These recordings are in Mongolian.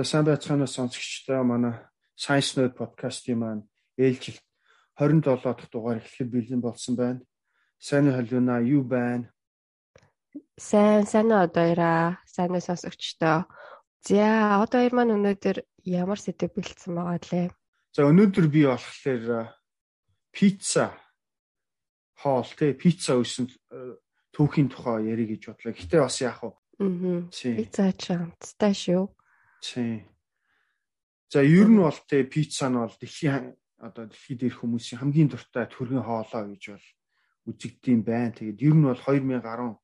За сайн байцгаана сонсогчдоо манай Science Nerd podcast-ийн маань ээлжилт 27 дахь дугаар эхлэхэд бэлэн болсон байна. Сайн уу халуунаа юу байна? Сайн сайн уу одоораа сайн уу сонсогчдоо. За одоо хоёр маань өнөөдөр ямар сэдв бэлдсэн байгаа лээ? За өнөөдөр би болохоор пицца хоол те пицца өсөн түүхийн тухай ярих гэж бодлоо. Гэтэ бас яах вэ? Аа. Пицца ч амттай шүү. Тийм. За ер нь бол те пицца нь бол дэлхийн одоо дэлхийд ирэх хүмүүсийн хамгийн дуртай төргийн хоолоо гэж бол үзэгдэм байна. Тэгээд ер нь бол 2018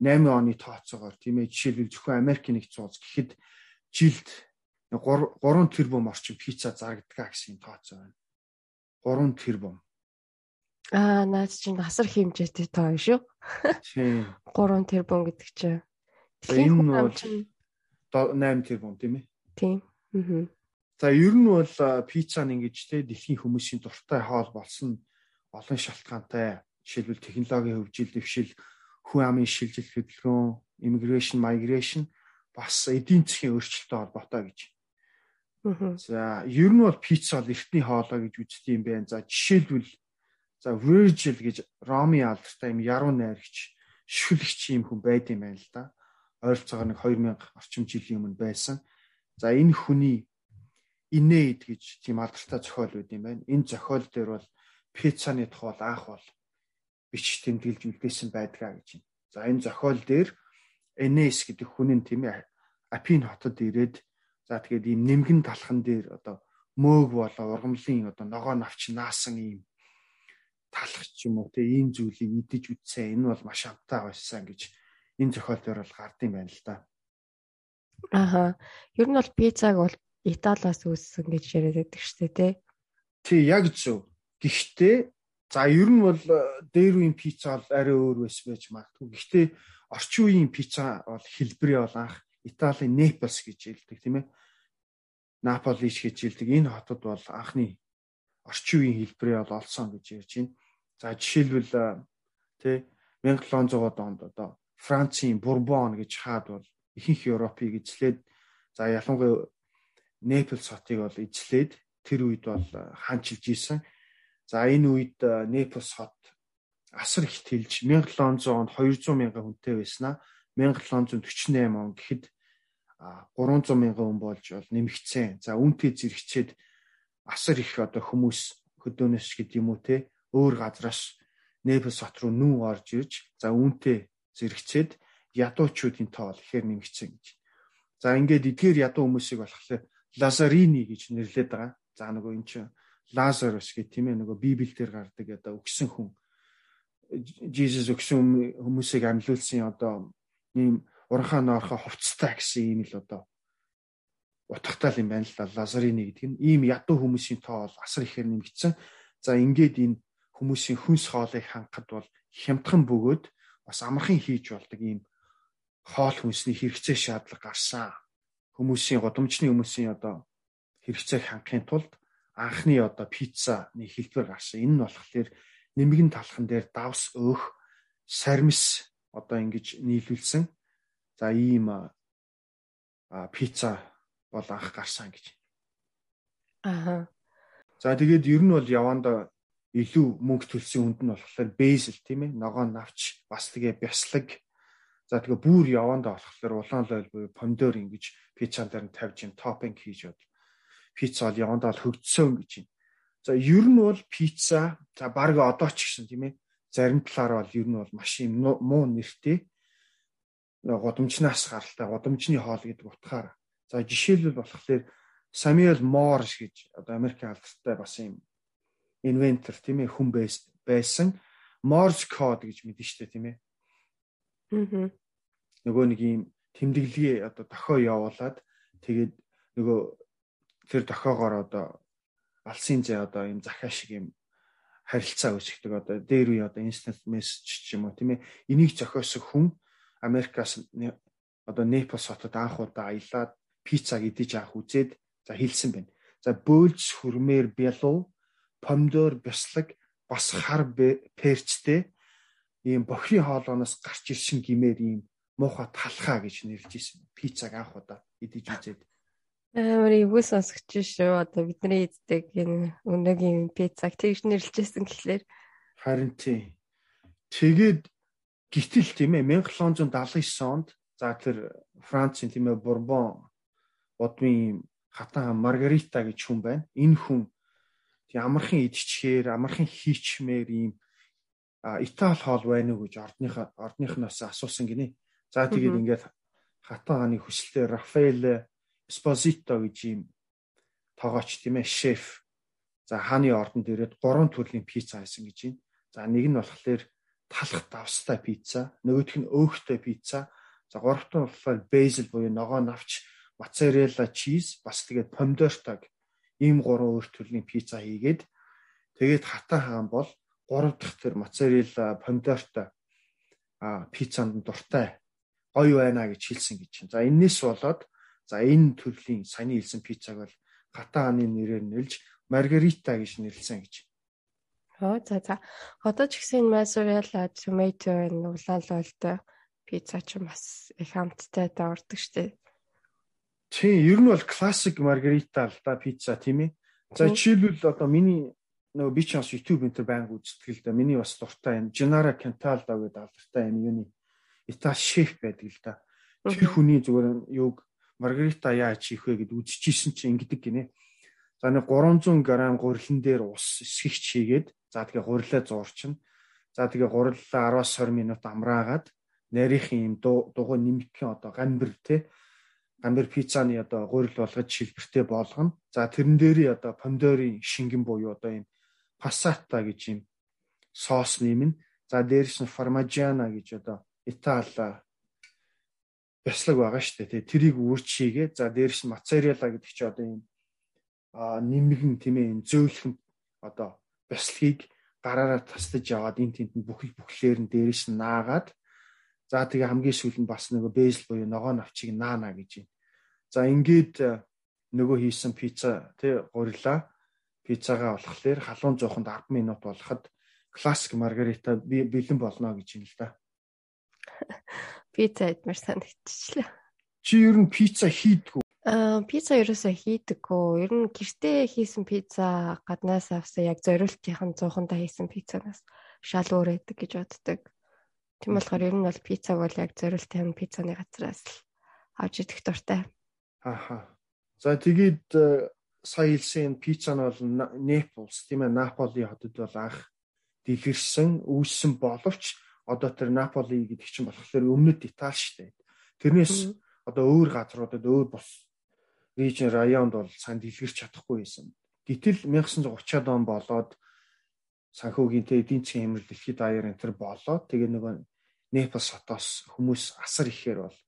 оны тооцоогоор тийм ээ жишээлбэл зөвхөн Америк нэгдсэн улс гэхэд жилд 3 тэрбум орчим пицца зарагддаг гэсэн тооцоо байна. 3 тэрбум. Аа наад чинь асар хэмжээтэй тоо шүү. Тийм. 3 тэрбум гэдэг чинь. Энэ нь бол 8 тэрбум тийм ээ. Тийм. Аа. За ер нь бол пиццан ингэж те дэлхийн хүмүүсийн дуртай хоол болсон олон шалтгаантай жишээлбэл технологийн хөгжил дэвшил хүн амын шилжилт хөдөлгөөн immigration migration бас эдийн засгийн өөрчлөлттэй холбоотой гэж. За ер нь бол пицца бол эртний хоолой гэж үздэг юм байна. За жишээлбэл за Virgil гэж Роми алдартай юм яруу найрагч шүлэгч юм хүн байд юм байна л да ойролцоогоор нэг 2000 орчим жилийн өмнө байсан. За энэ хүний Инээд гэж тийм алдартай зохиол үүд юм байна. Энэ зохиол дээр бол пиццаны тухай анх бол бичиж тэмдэглэж үлдээсэн байдгаа гэж байна. За энэ зохиол дээр Энес гэдэг хүн нь тийм ээ Апин хотод ирээд за тэгээд ийм нэмгэн талхан дээр одоо мөөг болоо ургамлын одоо ногоо навч наасан ийм талах ч юм уу те ийм зүйлийг идэж үтсэн энэ бол маш амтаа байсан гэж энэ зохиол дээр бол гардыг байна л да. Аха. Ер нь бол пиццаг бол Италиас үүссэн гэж яриад байдаг шүү дээ, тий. Тий, яг зөв. Гэхдээ за ер нь бол э, дээр үеийн пицца бол арай өөр байсан байж магадгүй. Гэхдээ орчин үеийн пицца бол хэлбэрээ бол анх Италийн Неаполс гэж хэлдэг, тийм ээ. Наполиш гэж хэлдэг. Энэ хотод бол анхны орчин үеийн хэлбэрээ бол олсон гэж ярьж байна. За жишээлбэл э, тий 1700-аад онд одоо Францын Бурбон гэж хаад бол ихэнх Европыг эзлээд за ялангуяа Неаполс хотыг бол эзлээд тэр үед бол хаанчилж исэн. За энэ үед Неаполс хот асар их тэлж 1700 онд 200 мянган хүнтэй байснаа 1748 он гэхэд 300 мянган хүн болж бол нэмэгдсэн. За үүнтэй зэрэгцээд асар их одоо хүмүүс хөдөөнөөс гэдэг юм уу те өөр газраас Неаполс хот руу нүүн орж ирж за үүнтэй зэрэгцээд ядуучуудын тоо бол ихээр нэмэгдсэн гэж. За ингээд эдгээр ядуу хүмүүсийг болохоор Лазарини гэж нэрлэдэг байгаа. За нөгөө эн чинь Лазарус гэх тийм ээ нөгөө Библиэлд гардаг одоо өгсөн хүн. Jesus өгсөн хүмүүсийг амьлуулсан одоо ийм уранхаа ноорхоо хувцастай гэсэн ийм л одоо утгатай юм байна л да Лазарини гэдэг нь. Ийм ядуу хүмүүсийн тоо бол асар ихээр нэмэгдсэн. За ингээд энэ хүмүүсийн хүнс хоолыг хангахад бол хямдхан бөгөөд бас амархан хийж болдог ийм хоол хүнсний хэрэгцээ шаардлага гарсан. Хүмүүсийн годомжны хүмүүсийн одоо хэрэгцээг хангахын тулд анхны одоо пиццаны хэлбэр гарсан. Энэ нь болохоор нэмгэн талхан дээр давс өөх сармис одоо ингэж нийлүүлсэн. За ийм пицца бол анх гарсан гэж. Аа. За тэгээд ер нь бол яванда илүү мөнгө төлсөн хүнд нь болохоор бейсэл тийм ээ ногоо навч бас тэгээ бяслаг. За тэгээ бүр явандаа болохоор улаан лойл буюу помидор ингэж пиццан дээр нь тавьж ин топинг хийж бод пицца бол явандаа л хөгжсөн гэж юм. За ер нь бол пицца за баг одоо ч гэсэн тийм ээ зарим талаараа бол ер нь бол маш юм муу нэртэй. Годомжнаас гаралтай годомжны хоол гэдэг утгаар за жишээлбэл болохоор Самуэл Морш гэж одоо Америк алдартай бас юм inventor тийм ээ хүн байсан Morse code гэж мэдэн штэ тийм ээ. Аа. Нөгөө нэг юм тэмдэглэгээ одоо дохио явуулаад тэгээд нөгөө тэр дохиогоор одоо алсын зэ одоо юм захаа шиг юм харилцаа үүсгдэг одоо дээр үе одоо instant message ч юм уу тийм ээ энийг зохиосон хүн Америкаас одоо Непалс хотод анх удаа аялаад пиццаг идэж авах үзээд за хэлсэн байна. За бөөлж хүрмээр бялуу помидор, бяслаг бас хар перчтэй ийм бохирын хоолооноос гарч ирсэн гимээр ийм муухай талхаа гэж нэрлэж ирсэн. Пиццаг анх удаа идэж үзээд. Амар эвгүй сонсогч шүү. Одоо бидний эздэг энэ өнөөгийн пиццаг тэгж нэрлэжсэн гэхлээр харин тий. Тэгээд гítэл тийм ээ 1779 онд за тэр Францын тийм ээ Бурбон бодмын хатан Маргарита гэж хүн байна. Энэ хүн амархан идчихээр, амархан хийчмээр ийм Итали хоол байна уу гэж ордныхаа ордныхноос асуусан гинэ. За тэгээд ингээд хатан хааны хүслээр Рафаэл Esposito гэж ийм тоогооч тийм ээ шеф. За хааны ордонд ирээд гурван төрлийн пицца хийсэн гэж байна. За нэг нь болохоор талах давстай пицца, нөгөөх нь өөхтэй пицца. За гуравт нь болохоор basil буюу ногоо навч, моцарелла чиз, бас тэгээд помидортог ийм гурван өөр төрлийн пицца хийгээд тэгээд хатан хаан бол гурав дахь тэр моцарелла, помидортой а пиццанд дуртай гоё байна гэж хэлсэн гэж байна. За энэс болоод За энэ төрлийн саяны хэлсэн пиццаг бол гата хааны нэрээр нэрлж маргарита гэж нэрлсэн гэж. Оо за за. Одоо ч гэсэн mozzarella, tomato энэ улаалалтай пицца ч бас их хамттай та ордог штеп. Тийм, ер нь бол классик маргарита л да пицца тийм ээ. За жишээлбэл одоо миний нөгөө би ч бас YouTube энэ төр байнг үздэг л да. Миний бас дуртай энэ Gennaro Cantaldo гэдэг алдартай энэ юуны Итали шеф байдаг л да. Тэр хүний зүгээр юуг маргарита яаж хийх вэ гэд үзчихсэн чинь ингэдэг гинэ. За нэг 300 г гурилан дээр ус эсгэгч хийгээд за тэгээ гурилаа зуурчин. За тэгээ гуриллаа 10-20 минут амраагаад нарийнхан юм дугуй нэмэгхэн одоо гамбар те гамбар пиццаны одоо гурил болгож шилбэртэй болгоно. За тэрэн дээрээ одоо помидорын шингэн буюу одоо юм пассата гэж юм соос нэмнэ. За дээрс нь формажиана гэж одоо Итали бяслаг байгаа шүү дээ. Тэрийг үрчийгээ. За дээрс нь моцарелла гэдэг чи одоо юм а нэмгэн тийм ээ зөөлхөн одоо бяслагийг гараараа тасдаж яваад эн тент нь бүхэл бүхлээр нь дээрээс нь наагаад за тэгээ хамгийн сүүл нь бас нөгөө бэжл буюу ногоо навчийг наана гэж юм. За ингээд нөгөө хийсэн пицца тий гурилаа пиццагаа болохлээр халуун жоохонд 10 минут болоход классик маргарита бэлэн болно гэж юм л да. Пицца идмэр санагдчихлаа. Чи ер нь пицца хийдгүү? Аа, пицца ерөөсөө хийдэггүй. Ер нь гэртээ хийсэн пицца гаднаас авсан яг зориултынхан 100-анда хийсэн пиццанаас шал өөр байдаг гэж боддог. Тийм болохоор ер нь бол пиццаг бол яг зориултын пиццаны газраас л авч идэх дуртай. Ааха. За тэгээд э, сая хэлсэн пицца нь бол Неаполс тийм ээ Наполи хотод бол анх дэлгэрсэн, үүссэн боловч одоо тэр Наполи гэдэг чинь болохоор өмнөд Итали шүү дээ. Тэрнээс одоо өөр газруудад өөр бус регион районд бол санд дэлгэрч чадахгүй байсан. Гэтэл 1930-аад он болоод санхүүгийн тэ эдийн засгийн хэмжээ дэлхийд даяар энэ төр болоод тэгээ нөгөө Непалс хотоос хүмүүс асар ихээр бол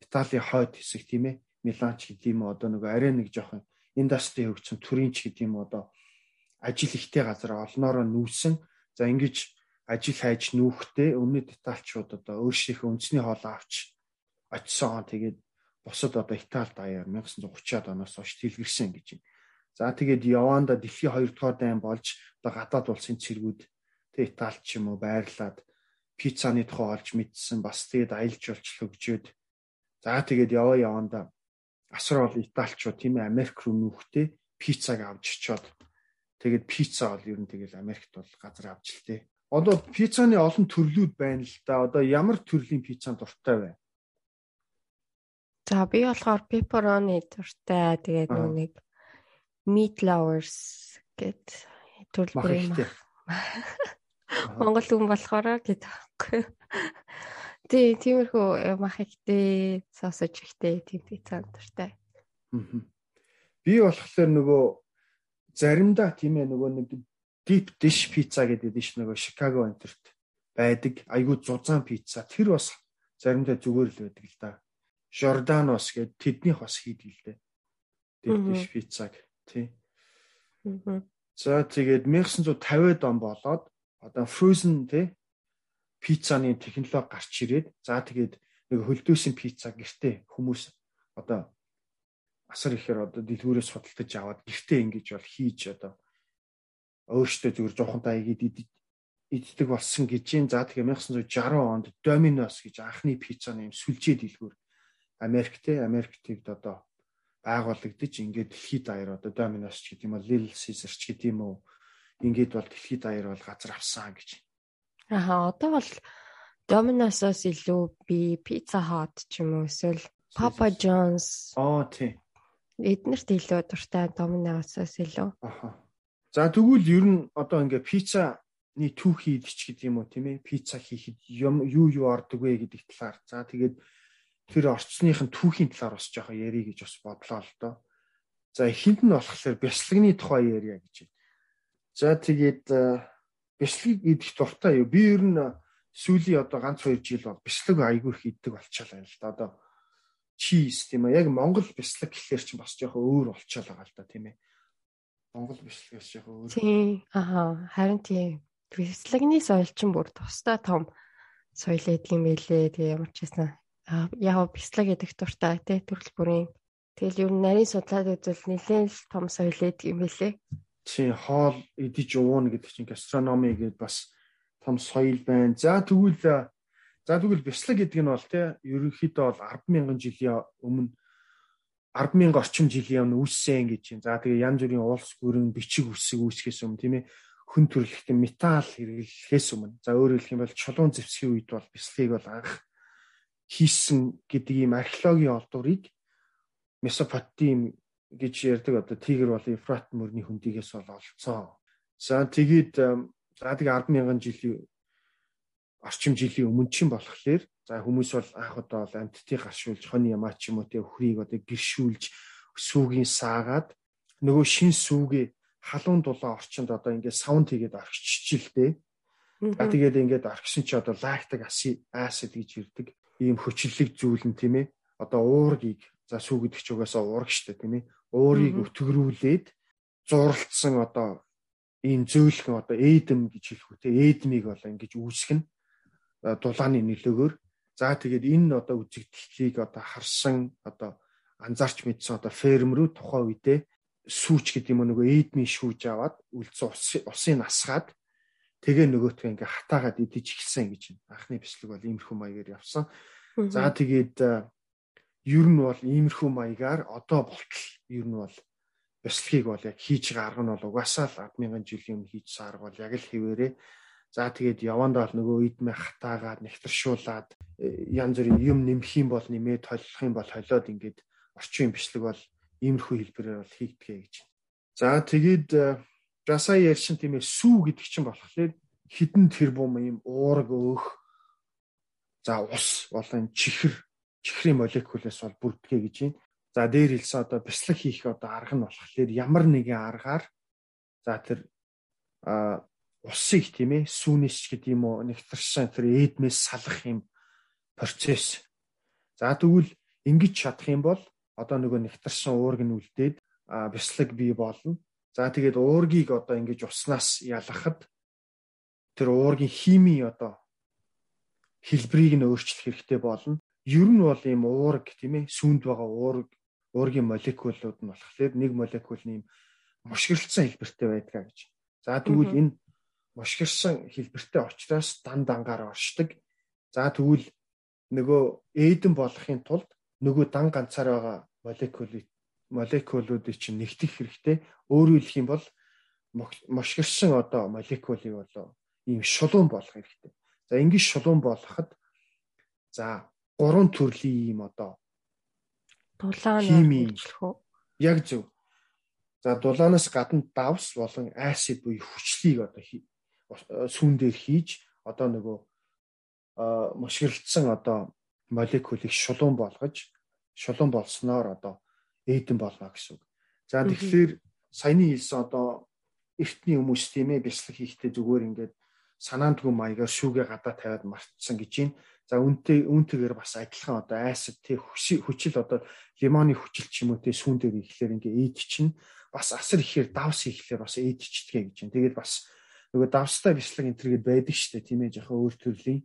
Италийн хойд хэсэг тийм ээ Миланч гэдэг юм одоо нөгөө арай нэг жоохон индастри хөгжсөн Туринч гэдэг юм одоо ажил ихтэй газар олноороо нүүсэн. За ингэж ажил хайж нүүхдээ өмнөд Италичууд одоо өөрсдийнхөө үндэсний хоолоо авч очисон. Тэгээд бусад одоо Итали даяар 1930-аад оноос хойш тэлгэрсэн гэж байна. За тэгээд Яванда дэлхийн 2 дугаар дайн болж одоо гадаад улсын цэргүүд тэг Итали ч юм уу байрлаад пиццаны тухай олж мэдсэн бас тэгээд аялж олж хөгжөөд за тэгээд яваа яванда асар бол Италичууд тийм ээ Америк руу нүүхдээ пиццаг авч очоод тэгээд пицца бол ер нь тэгэл Америкт бол газар авч л тээ Одоо пиццаны олон төрлүүд байна л да. Одоо ямар төрлийн пиццан дуртай вэ? За би болохоор pepperoni дуртай. Тэгээд нэг meat lovers гэд төрөл юм. Монгол хүн болохоор гэдэг байхгүй. Тий, тиймэрхүү мах ихтэй, сосож ихтэй тийм пиццан дуртай. Би болохоор нөгөө заримдаа тийм ээ нөгөө нэг deep dish pizza гэдэг ш нөгөө Chicago энтерт байдаг. Айгуу зузаан пицца. Тэр бас заримдаа зүгээр л байдаг л да. Jordanos гэдэг тэднийх бас хийдэг л дээ. Deep dish пиццаг тий. За тэгээд 1950-ад он болоод одоо frozen тий пиццаны технологи гарч ирээд за тэгээд нэг хөлдөөсөн пицца гэртээ хүмүүс одоо асар ихээр одоо дэлгүүрээс судалдаж аваад гэртээ ингэж бол хийж одоо өөртөө зүгээр жоохонтой айгээд иддэг болсон гэж юм. За тэгээ 1960 онд Domino's гэж анхны пиццаны юм сүлжээ дэлгүүр Америктэй Америктд одоо байгуулагдаж ингээд дэлхийд даяар одоо Доминос ч гэдэг юм уу, Little Caesar ч гэдэг юм уу ингээд бол дэлхийд даяар бол газар авсан гэж. Аа одоо бол Domino's-оос илүү би Pizza Hut ч юм уу эсвэл Papa John's. Аа тий. Эднэрт илүү дуртай Domino's-оос илүү. Аха. За тэгвэл ер нь одоо ингээ пиццаны түүхий идэж гэдэг юм уу тийм ээ? Пицца хийхэд юм юу юу ордог вэ гэдэг талаар. За тэгээд тэр орчсныхын түүхийн талаар бас жоохон ярих гэж бас бодлоо л доо. За эхэнд нь болохоор бяслагны тухай ярья гэж. За тэгээд э, бяцлыг идэх дуртай юу? Би ер нь сүүлийн одоо ганц 2 жил бол бяцлаг айгүй их иддэг болчихлоо л да. Одоо чиз тийм ээ. Яг Монгол бяцлаг гэхэлэр чинь бас жоохон өөр болчихлоо байгаа л да тийм ээ. Монгол бяцлагаас жоохон өөр. Тийм. Аа, харин тийм. Бяцлагны соёл чинь бүр тусдаа том соёл эдгийм байлээ. Тэгээ ямар ч байсан. Яг бяцлаг гэдэг дуртай тий төрөл бүрийн. Тэгэл юу нарийн судлаад үзвэл нэлээд л том соёл эдгийм байлээ. Тийм, хоол идэж ууна гэдэг чинь гастрономи гэдэг бас том соёл байна. За тэгвэл за тэгвэл бяцлаг гэдэг нь бол тий ерөнхийдөө бол 100000 жилийн өмнө 100000 орчим жилийн өмнө үүссэн гэж байна. За тэгээ янз бүрийн уулс гүрэн бичиг үсэг үүсгэхээс өмнө тийм ээ хүн төрөлхтөн металл хэрэглэхээс өмнө. За өөрөөр хэлэх юм бол чулуун зэвсгийн үед бол бяцлагийг бол анх хийсэн гэдэг ийм археологийн олдврыг Месопотам гэж ярьдаг одоо Тигр бол Ефрат мөрний хөндийгээс бол олцсон. За тэгээд за тэгээ 100000 жилийн орчим жилийн өмнө чинь болохоор за хүмүүс бол анх удаа бол амьтдыг гаршуулж хоны ямаа ч юм уу те өхрийг одоо гэршүүлж сүүгийн саагаад нөгөө шин сүүгээ халуун дулаан орчинд одоо ингээд саунд хийгээд орччихжээ. А тэгээд ингээд орхисон чи одоо лактик асид гэж ирдэг ийм хөчлөлөг зүйл нь тийм ээ. Одоо уургийг за сүү гэдэг ч угаасаа уург штэ тийм ээ. Уурыг өтгөрүүлээд зурлцсан одоо ийм зөөлхөн одоо эдэм гэж хэлэх үү те эдмийг бол ингэж үүсгэн дулааны нөлөөгөөр за тэгээд энэ одоо үзэгдлийг одоо харсан одоо анзаарч мэдсэн одоо фермерүүд тухайн үедээ сүүч гэдэг юм нөгөө эдмийн шүүж аваад үлдсэн усын насгаад тэгээ нөгөөтгөө ингээ хатаагаад идэж эхэлсэн гэж байна. Анхны бяцлаг бол иймэрхүү маягаар явсан. За тэгээд ер нь бол иймэрхүү маягаар одоо болтол ер нь бол бяцлагийг бол яг хийж байгаа арга нь бол угаасаа л 100000 жилийн өмнө хийжсэн арга бол яг л хэвээрээ За тэгээд явандаа л нөгөө идмэ хатаагаад нэгтэршуулаад э, янз бүрийн юм нэмэх юм бол нэмээд толих юм бол холиод ингээд орчин бичлэг бол иймэрхүү хэлбэрээр бол хийгдэгэ гэж. За тэгээд жасаа ярьшин тийм ээ сүү гэдэг чинь болохоор хідэн тэрбум юм уураг өөх за ус болон чихэр чихрийн молекулээс бол бүрдгээ гэж байна. За дээр хэлсэн одоо бяцлаг хийх одоо арга нь болохоор ямар нэгэн аргаар за тэр усыг тийм ээ сүүнэс гэдэг юм уу нэгтэрсэн тэр эдмээс салах юм процесс. За тэгвэл ингэж чадах юм бол одоо нөгөө нэгтэрсэн уург нь үлдээд бяцлаг бий болно. За тэгээд уургийг одоо ингэж уснаас ялгахад тэр уургийн химийн одоо хэлбэрийг нь өөрчлөх хэрэгтэй болно. Ер нь бол ийм уург тийм ээ сүүнд байгаа уург уургийн молекулууд нь болохоор нэг молекул нь ийм мушгирлцсан хэлбэртэй байдгаа гэж. За тэгвэл энэ мушгирсан хэлбэртэй очроос дан дангаар оршдог. За тэгвэл нөгөө эйдэн болохын тулд нөгөө дан ганцаар байгаа молекулыг молекулуудыг чинь нэгтгэх хэрэгтэй. Өөрөөр хэлэх юм бол мушгирсан одоо молекулыг болоо ийм шулуун болох хэрэгтэй. За ингэж шулуун болгоход за гурван төрлийн ийм одоо дулаан хэрэгжлэх үү? Яг зөв. За дулаанаас гадна давс болон acid буюу хүчлийг одоо сүүн дээр хийж одоо нөгөө мушгирлцсан одоо молекулыг шулуун болгож шулуун болсноор одоо эйдэн болно гэсэн үг. За тэгэхээр саяны хэлсэн одоо эртний хүмүүс тийм ээ бяцлах хийхдээ зүгээр ингээд санаандгүй маягаар шүүгээ гадаа тавиад мартсан гэж байна. За үнтэй үнтэйгээр бас адилхан одоо айсад тий хүчил одоо лимоны хүчил ч юм уу тий сүүн дээр ирэхлээр ингээ эйд чинь бас асар ихээр давс ирэхлээр бас эйдчдэг гэж байна. Тэгээд бас нөгөө давстай бяцлаг энэ төргээд байдаг дээ тийм ээ жоохон өөр төрлийн.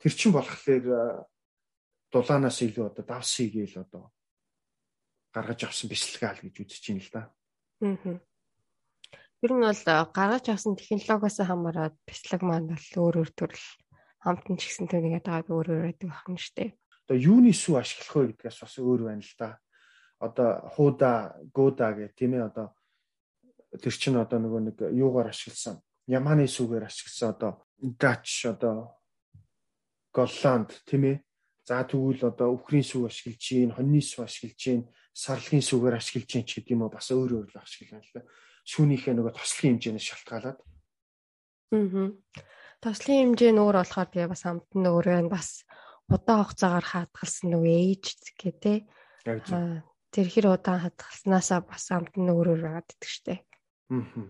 Тэр чин болохоор дулаанаас илүү одоо давсыг ил одоо гаргаж авсан бяцлагаа л гэж үзэж байна л да. Аа. Ер нь бол гаргаж авсан технологиос хамаарат бяцлаг маань бол өөр өөр төрөл хамтан ч гэсэн түүнийгээ дагаад өөр өөр байдаг байна шүү дээ. Одоо юуны сүү ашиглах вэ гэдгээс бас өөр байна л да. одоо худа года гэх тийм ээ одоо тэр чинь одоо нөгөө нэг юугаар ашигласан Яманы сүгээр ашигласан одоо Дач одоо Голланд тийм ээ за тэгвэл одоо Үхрийн сүг ашиглаж гин хоньны сүг ашиглаж гин сарлагын сүгээр ашиглаж гин ч гэдэм үү бас өөр өөр л ашиглана л да. Шүүнийхээ нөгөө тослогийн хэмжээнээс шалтгаалаад. Аа тослогийн хэмжээ нь өөр болохоор тэгээ бас амт нь өөрөө бас удаан хугацаагаар хадгалсан нөгөө ээж гэх тээ тэр хэр удаан хадгалснаасаа бас амт нь өөрөөр байгаад идэх штэ. Аа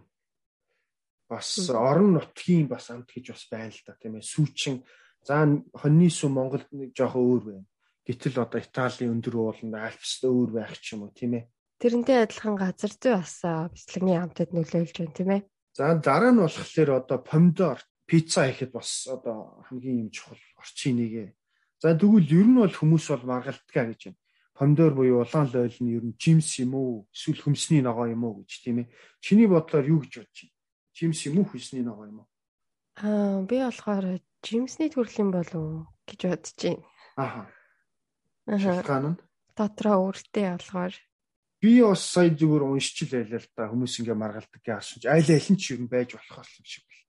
бас орон нутгийн бас амт гэж бас байна л да тийм ээ. Сүүчин за хоньны сүм Монголд нэг жоохон өөр байна гэтэл одоо Италийн өндөр ууланд Альпст өөр байх ч юм уу тийм ээ Тэрнтэй адилхан газар зүй бас бяцлагны амтад нөлөөлж байна тийм ээ. За дараа нь болохоор одоо помидор пицца хийхэд бас одоо хамгийн юм чухал орчин нэгэ. За тэгвэл ер нь бол хүмүүс бол маргалтгаа гэж байна. Помидор буюу улаан лойл нь ер нь жимс юм уу? Эсвэл хөмсний ногоо юм уу гэж тийм ээ. Чиний бодлоор юу гэж бодож байна? Жимс юм уу хөмсний ногоо юм уу? Аа би болохоор жимсний төрлийн болов гэж бодож байна. Аха. Шалтгаан нь. Дотроо өөртөө болохоор би бас сая зүгээр уншиж л байлаа л да. Хүмүүс ингээ маргалдаг гэж харсан чи айл айл нь ч юм байж болох юм шиг бэл.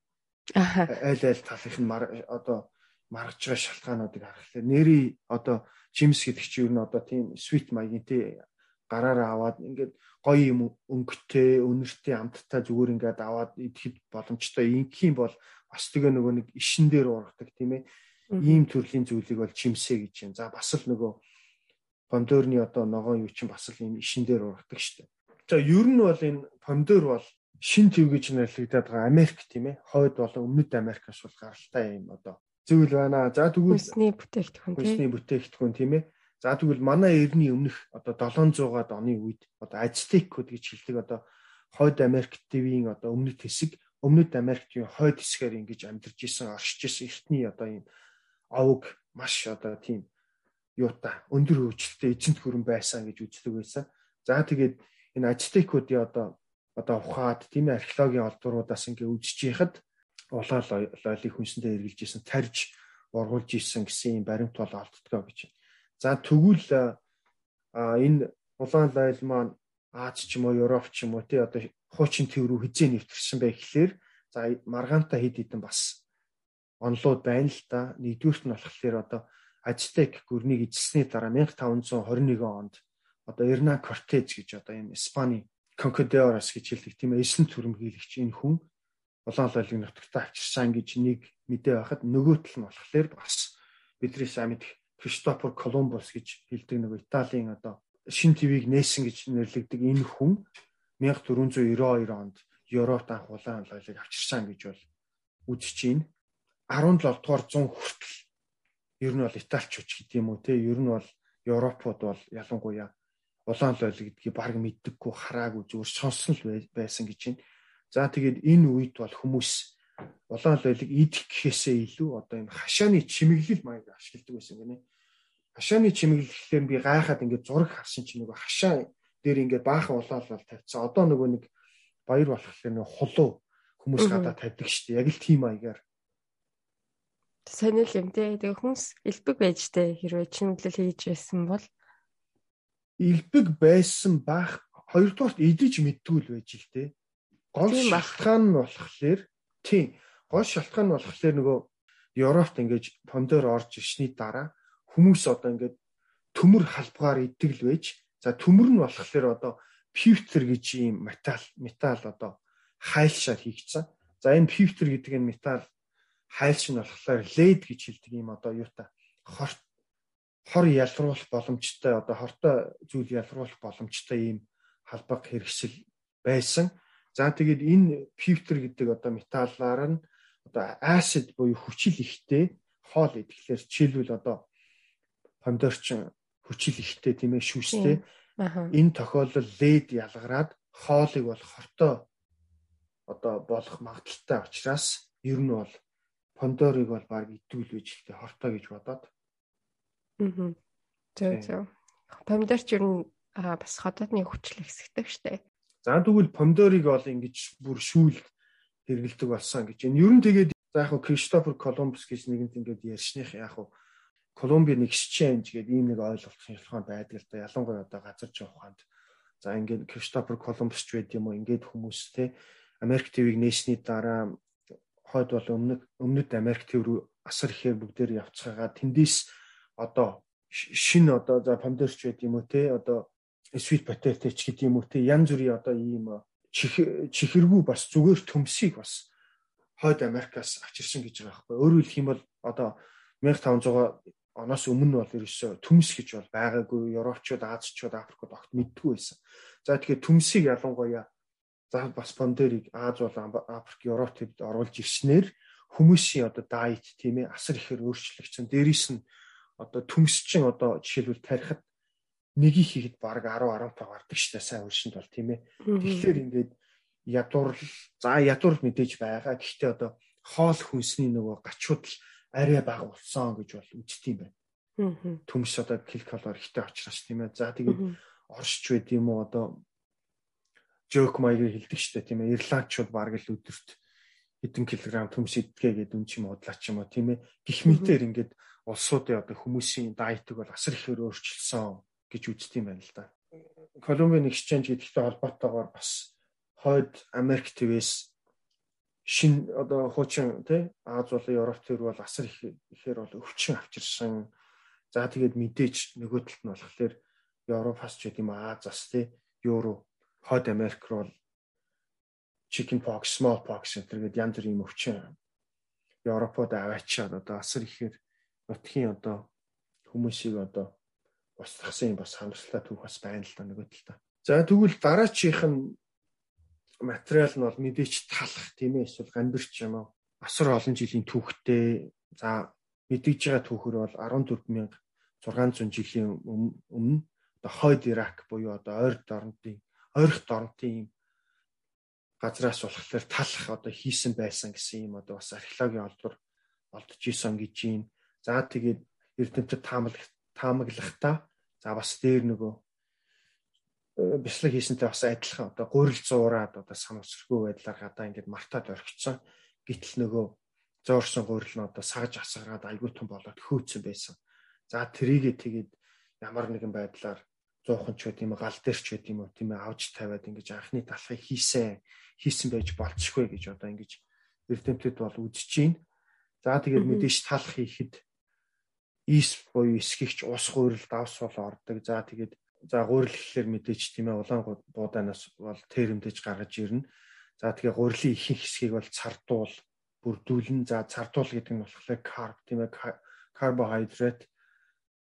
Айл айл талынх нь одоо маргаж байгаа шалтгаануудыг харахлаа нэрий одоо жимс гэдэг чи юу н одоо тийм свит маягийн тий гараараа аваад ингээд гоё юм өнгөтэй өнөртэй амттай зүгээр ингээд аваад идэхэд боломжтой. Ингийн бол бас тэгээ нөгөө нэг ишин дээр ургадаг тийм ээ ийм төрлийн зүйлийг бол жимсэ гэж юм. За бас л нөгөө помидорны одоо ногоон юу чинь бас л юм ишин дээр ургадаг дээ. За ер нь бол энэ помидор бол шин төв гэж нэрлэгдээд байгаа Америк тийм ээ. Хойд болон өмнөд Америкаас бол гаралтай юм одоо зүйл байна. За тэгвэл хүнсний бүтээгдэхүүн тийм хүнсний бүтээгдэхүүн тийм ээ. За тэгвэл манай эртний өмнөх одоо 700-аад оны үед одоо Ацтекуд гэж хэлдэг одоо хойд Америк твийн одоо өмнөд хэсэг өмнөд Америктийн хойд хэсгээр ингэж амьдарч исэн оршиж исэн эртний одоо ийм овг маш одоо тийм юута өндөр хөгжилтэй эзэнт гүрэн байсан гэж үздэг байсан. За тэгээд энэ ачтекуудын одоо одоо ухаад тийм археологийн олдвруудаас ингээ үзэж яхад улаал лойлыг хүнсэндээ эргэлж исэн тарж ургуулж исэн гэсэн юм баримт бол олддгоо гэж. За тэгвэл энэ улаан лойл маань Аз ч юм уу Европ ч юм уу тий одоо хуучин төв рүү хизээ нэвтэрсэн байх гэхлээр за маргаантай хэд хэдэн бас онлууд байна л да. Нэгдүгürt нь болохоор одоо Ацтек гүрнийг эзэлсний дараа 1521 онд одоо Эрнан Кортез гэж одоо энэ Испани Конкадеорас гэж хэлдэг тийм эзэн түрэмгийлэгч энэ хүн улаан лойлыг нутагтаа авчирсан гэж нэг мэдээ байхад нөгөө тал нь болохоор бас бидний сайн мэдэх Кристофор Колумбус гэж хэлдэг нэг Италийн одоо шин твийг нээсэн гэж нэрлэгдэг энэ хүн 1492 онд Европт анх улаан лойлыг авчирсан гэж бол үзэж байна. 17 дугаар 100 хүртэл ер нь бол италичч гэдэг юм уу те ер нь бол европууд бол ялангуяа улаан лойл гэдгийг баг мэддэггүй хараагүй зүгээр сонсон л байсан гэж байна. За тэгээд энэ үед бол хүмүүс улаан лойлыг идэх гэхээсээ илүү одоо энэ хашааны чимэглэл маяг ашигладаг байсан гинэ. Хашааны чимэглэлээр би гайхаад ингээд зураг харсан чинь нөгөө хашаа дээр ингээд баахан улаан лол тавьчихсан. Одоо нөгөө нэг баяр болохоор нэг хулуу хүмүүс гадаа тавьдаг шүү дээ. Яг л тийм маягаар сонир юм те. Тэгээ хүнс элбэг байж те хэрвээ чимэглэл хийж байсан бол элбэг байсан бах хоёрдугаарт идэж мэдгүй л байж л те. Гол шалтгаан нь болохоор тийм гол шалтгаан нь болохоор нөгөө Европт ингэж помидор орж ирсний дараа хүмүүс одоо ингээд төмөр халбгаар идэг л байж за төмөр нь болохоор одоо пивтер гэж ийм металл металл одоо хайлшаар хийгдсэн. За энэ пивтер гэдэг энэ металл хайлш нь болохоор лед гэж хэлдэг юм одоо юу та хор хор ялруулах боломжтой одоо хортой зүйл ялруулах боломжтой ийм халбаг хэрэгсэл байсан. За тэгээд энэ пивтер гэдэг одоо металлаар нь одоо acid буюу хүчил ихтэй хоол идэхлээр жишээлбэл одоо помидорчин хүчил ихтэй тийм ээ шүүстэй. Энэ тохиолдолд лед ялгараад хоолыг бол хортой одоо болох магадaltaй учраас ер нь бол Пондорыг бол баг идүүлвэж хэлтэй хортой гэж бодоод. Аа. Зөв зөв. Помидор ч ер нь бас ходоодны хүчил хэсэгтэй штэ. За тэгвэл помидорыг бол ингэж бүр шүүл хэрэгэлдэг болсон гэж. Энэ ер нь тэгээд за яг Кристофер Колумбус гэж нэгэнт ингээд ярьсных яг Колумбийн exchange гэдэг ийм нэг ойлголт шилхэн байдаг л да. Ялангуяа одоо газар зов ухаанд. За ингээд Кристофер Колумбус ч байд юм уу ингээд хүмүүс те Америк твийг нээсний дараа хойд бол өмнөд өмнөд Америк төв рүү асар ихээр бүгдээр явцгаагаа тэндээс одоо шин одоо за помидорч байд юм уу те одоо sweet potato ч гэдэг юм уу те янз бүрийн одоо ийм чихэргүй бас зүгээр төмсийг бас хойд Америкаас авчирсан гэж байгаа байхгүй. Өөрөөр хэлэх юм бол одоо 1500 оноос өмнө бол ерөөсөө төмс гэж бол байгаагүй. Европчууд, Азчууд, Африкууд огт мэддгүй байсан. За тэгэхээр төмсийг ялангуяа за бас помидорыг Аз бол Африк, Европ төвд оруулж ирснээр хүмүүсийн одоо дайет тийм ээ асар ихээр өөрчлөгдсөн. Дээрээс нь одоо төмс чинь одоо жишээлбэл тарихад нэгийг хийхэд баг 10 15 гардаг штэ сайн өршөнд бол тийм ээ. Тэгэхээр ингээд ядуур за ядуур мэдээж байгаа. Гэхдээ одоо хоол хүнсний нөгөө гачууд л арай бага болсон гэж бол үзт юм байна. Төмс одоо килокалори ихтэй очроос тийм ээ. За тэгээд оршч байд юм уу одоо жок маягаар хилдэг штэ тийм ээ. Ирландчууд баг л өдөрт хэдэн килограмм төмс идгээ гэдэг үн чим удлаач юм уу тийм ээ. Гэх мэтээр ингээд улсуудын одоо хүмүүсийн дайетыг бол асар ихээр өөрчилсөн гэж үзт юм байна л да. Колумбийн exchange гэдэгтэй холбоотойгоор бас хойд Америк твээс шин одоо хуучин тий Аз болон Европ төр бол асар их ихээр бол өвчин авчирсан. За тэгээд мэдээж нөгөө талд нь болохоор Европоос ч гэдэм Азаас тий Евро хойд Америк руу chicken pox, small pox гэдэг янз бүрийн өвчин Европод аваачаад одоо асар ихээр нутгийн одоо хүмүүсийг одоо устгасан бас хамсалтай түүх бас байна л да нөгөө талдаа. За тэгвэл дараачих нь материал нь бол мэдээч талах тийм ээ эсвэл гамбирч юм аа. Асар олон жилийн түүхтэй. За мэдээж байгаа түүхэр бол 14600 жилийн өмнө одоо хойд Ирак буюу одоо ойр дорнтын ойрх дорнтын газраас болохоор талах одоо хийсэн байсан гэсэн юм одоо бас археологийн олбор олдож исэн гэж юм. За тэгээд эрдэмтэд таамаглах таамаглахдаа за бас дээр нөгөө э, бяцлаг хийсэнтэй бас адилхан одоо гурил зуураад одоо санамсргүй байдлаар гадаа ингээд мартаад орхицсан. Гэтэл нөгөө зөөрсөн гурил нь одоо сагж асгараад айгүй том болоод хөөцсөн байсан. За трийгээ тэгээд ямар нэгэн байдлаар зуухан ч гэдэм гал дээр ч гэдэм үү тийм ээ авч тавиад ингэж анхны талхыг хийсэн хийсэн байж болцсохгүй гэж одоо ингэж эрдэмтэд бол үзэж байна. За тэгээд мэдээж талх хийхэд ис буюу эсгэгч ус гуйрал давс бол ордог. За тэгээд за гуйрал гэхэлэр мэдээч тийм ээ улаан бууданаас бол тэрэмдэж гаргаж ирнэ. За тэгээ гурилын ихэнх хэсгийг бол цардуул бүрдүүлнэ. За цардуул гэдэг нь болохоор карб тийм ээ карбохайдрат.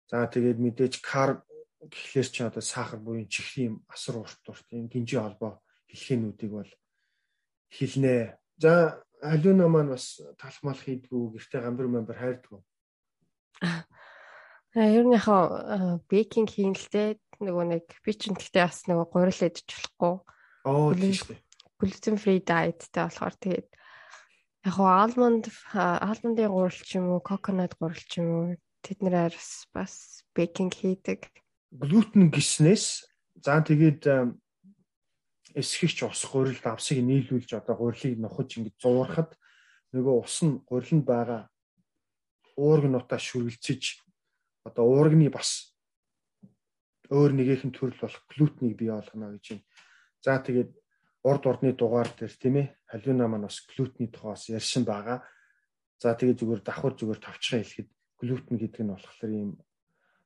За тэгээд мэдээж карб гэхлээр чи одоо сахар буюу чихрийн асар урт урт энэ гинжи холбоо хэлхэнүүдийг бол хилнэ. За алюна маань бас талхмал хийдгүү гэртээ гамбар мамбар хайрдгүү. А ер нь яхаа бейкинг хийн л те нөгөө нэг би ч гэхдээ бас нөгөө гурил идэж болохгүй. Оо тийм шүү дээ. Gluten free dietтэй болохоор тэгээд яг хаа алмонд алмондын гурил ч юм уу, coconut гурил ч юм уу тэд нэр бас бейкинг хийдэг. Глютен гиснээс за тэгээд эсхэгч ус гурил давсыг нийлүүлж одоо гурилыг нухаж ингэж зуурахад нөгөө ус нь гурилд байгаа уургнуудаа шүргэлцэж одоо уургны бас өөр нэгэн төрөл болох глютенийг бий болгоно гэж юм. За тэгээд урд урдны дугаар дээр тийм ээ халиуна маань бас глютений тухайс ярьсан байгаа. За тэгээд зүгээр давхар зүгээр товчхон хэлэхэд глютен гэдэг нь болохоор ийм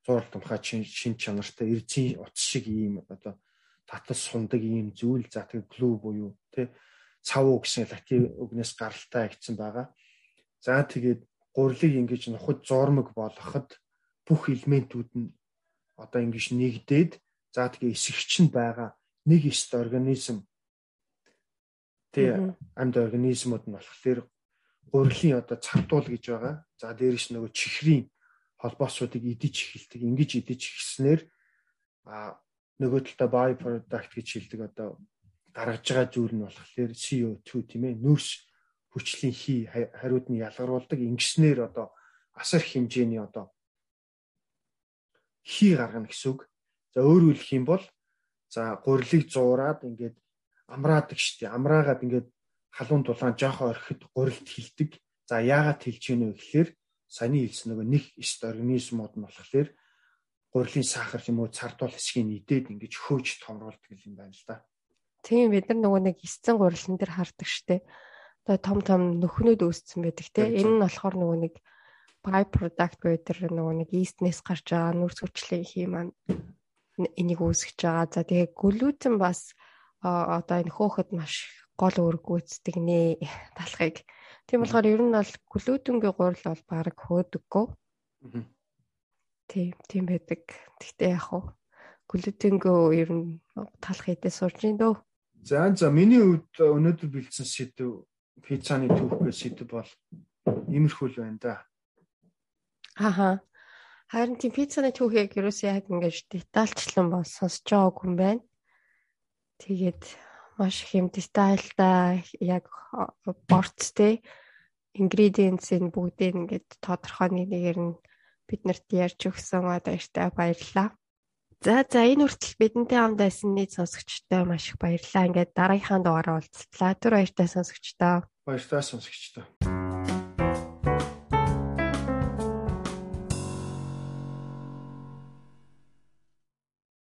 зурал тумхай шин чанартай эрзийн утас шиг ийм одоо татас сундаг ийм зүйл за тэгээд глүү буюу тий цав гэсэн латин үгнээс гаралтай гэсэн байгаа. За тэгээд гурилыг ингэж нухад зурмаг болгоход бүх элементүүд нь одоо ингэж нэгдээд за тэгээ эсэгч нь байгаа нэг эст организм тэ амьд организмууд нь болохоор гурилын одоо цартуул гэж байгаа. За дээрээс нөгөө чихрийн холбоосуудыг идэж эхэлдэг. Ингэж идэж эхэлснээр а нөгөө талдаа by product гэж хэлдэг одоо гаргаж байгаа зүйл нь болохоор CO2 тийм ээ нөөц хүчлийн хий хариуд нь ялгаруулдаг ингэснээр одоо асар хэмжээний одоо хий гаргана гэсэн үг. За өөрөөр хэлэх юм бол за гурилыг зуураад ингээд амраадаг штеп. Амраагаад ингээд халуун дулаан жоохон орхид гурилд хилдэг. За яагаад хэлж гэнэ вэ гэхээр саяны хэлсэн нөгөө нэг эст организмууд нь болохоор гурилын сахар юм уу цардуул хэсгийг нийдээд ингэж хөөж томруулдаг юм байна л да. Тийм бид нар нөгөө нэг эсцэн гурилан дээр хардаг штэ. Одоо том том нөхнөд үүсцэн байдаг те. Энэ нь болохоор нөгөө нэг by product гэдэг нөгөө нэг eastнess гарч байгаа нүүрс хүчлийн хий маань энийг үүсгэж байгаа. За тэгээ глютен бас одоо энэ хөөхөд маш гол үүрэг гүйцэтгэг нэ талхыг. Тийм болохоор ер нь бол глютенгийн гурил бол баг хөөдөггүй. Тийм, тийм байдаг. Гэхдээ яг хуу глютенгөө ер нь талах хэдээ сурж ин дөө. За за миний хувьд өнөөдөр бэлдсэн сэдв пиццаны түүхгээ сэдв бол иймэрхүү л байна да. Аха. Харин тийм пиццаны түүхийг ерөөсөө яг ингэж детальчлан бол сонсож байгаагүй юм байна. Тэгээд маш их юм детальтай яг борцтэй ингредиентсийн бүгдийг ингээд тодорхой нэгээр нь биднэрт ярьж өгсөн баяртай баярлалаа. За за энэ хүртэл бидэнтэй хамт байсан нийт сонсогчтой маш их баярлалаа. Ингээд дараагийнхаа дугаараа уулзлаа. Түр баяртай сонсогчдоо. Баяртай сонсогчдоо.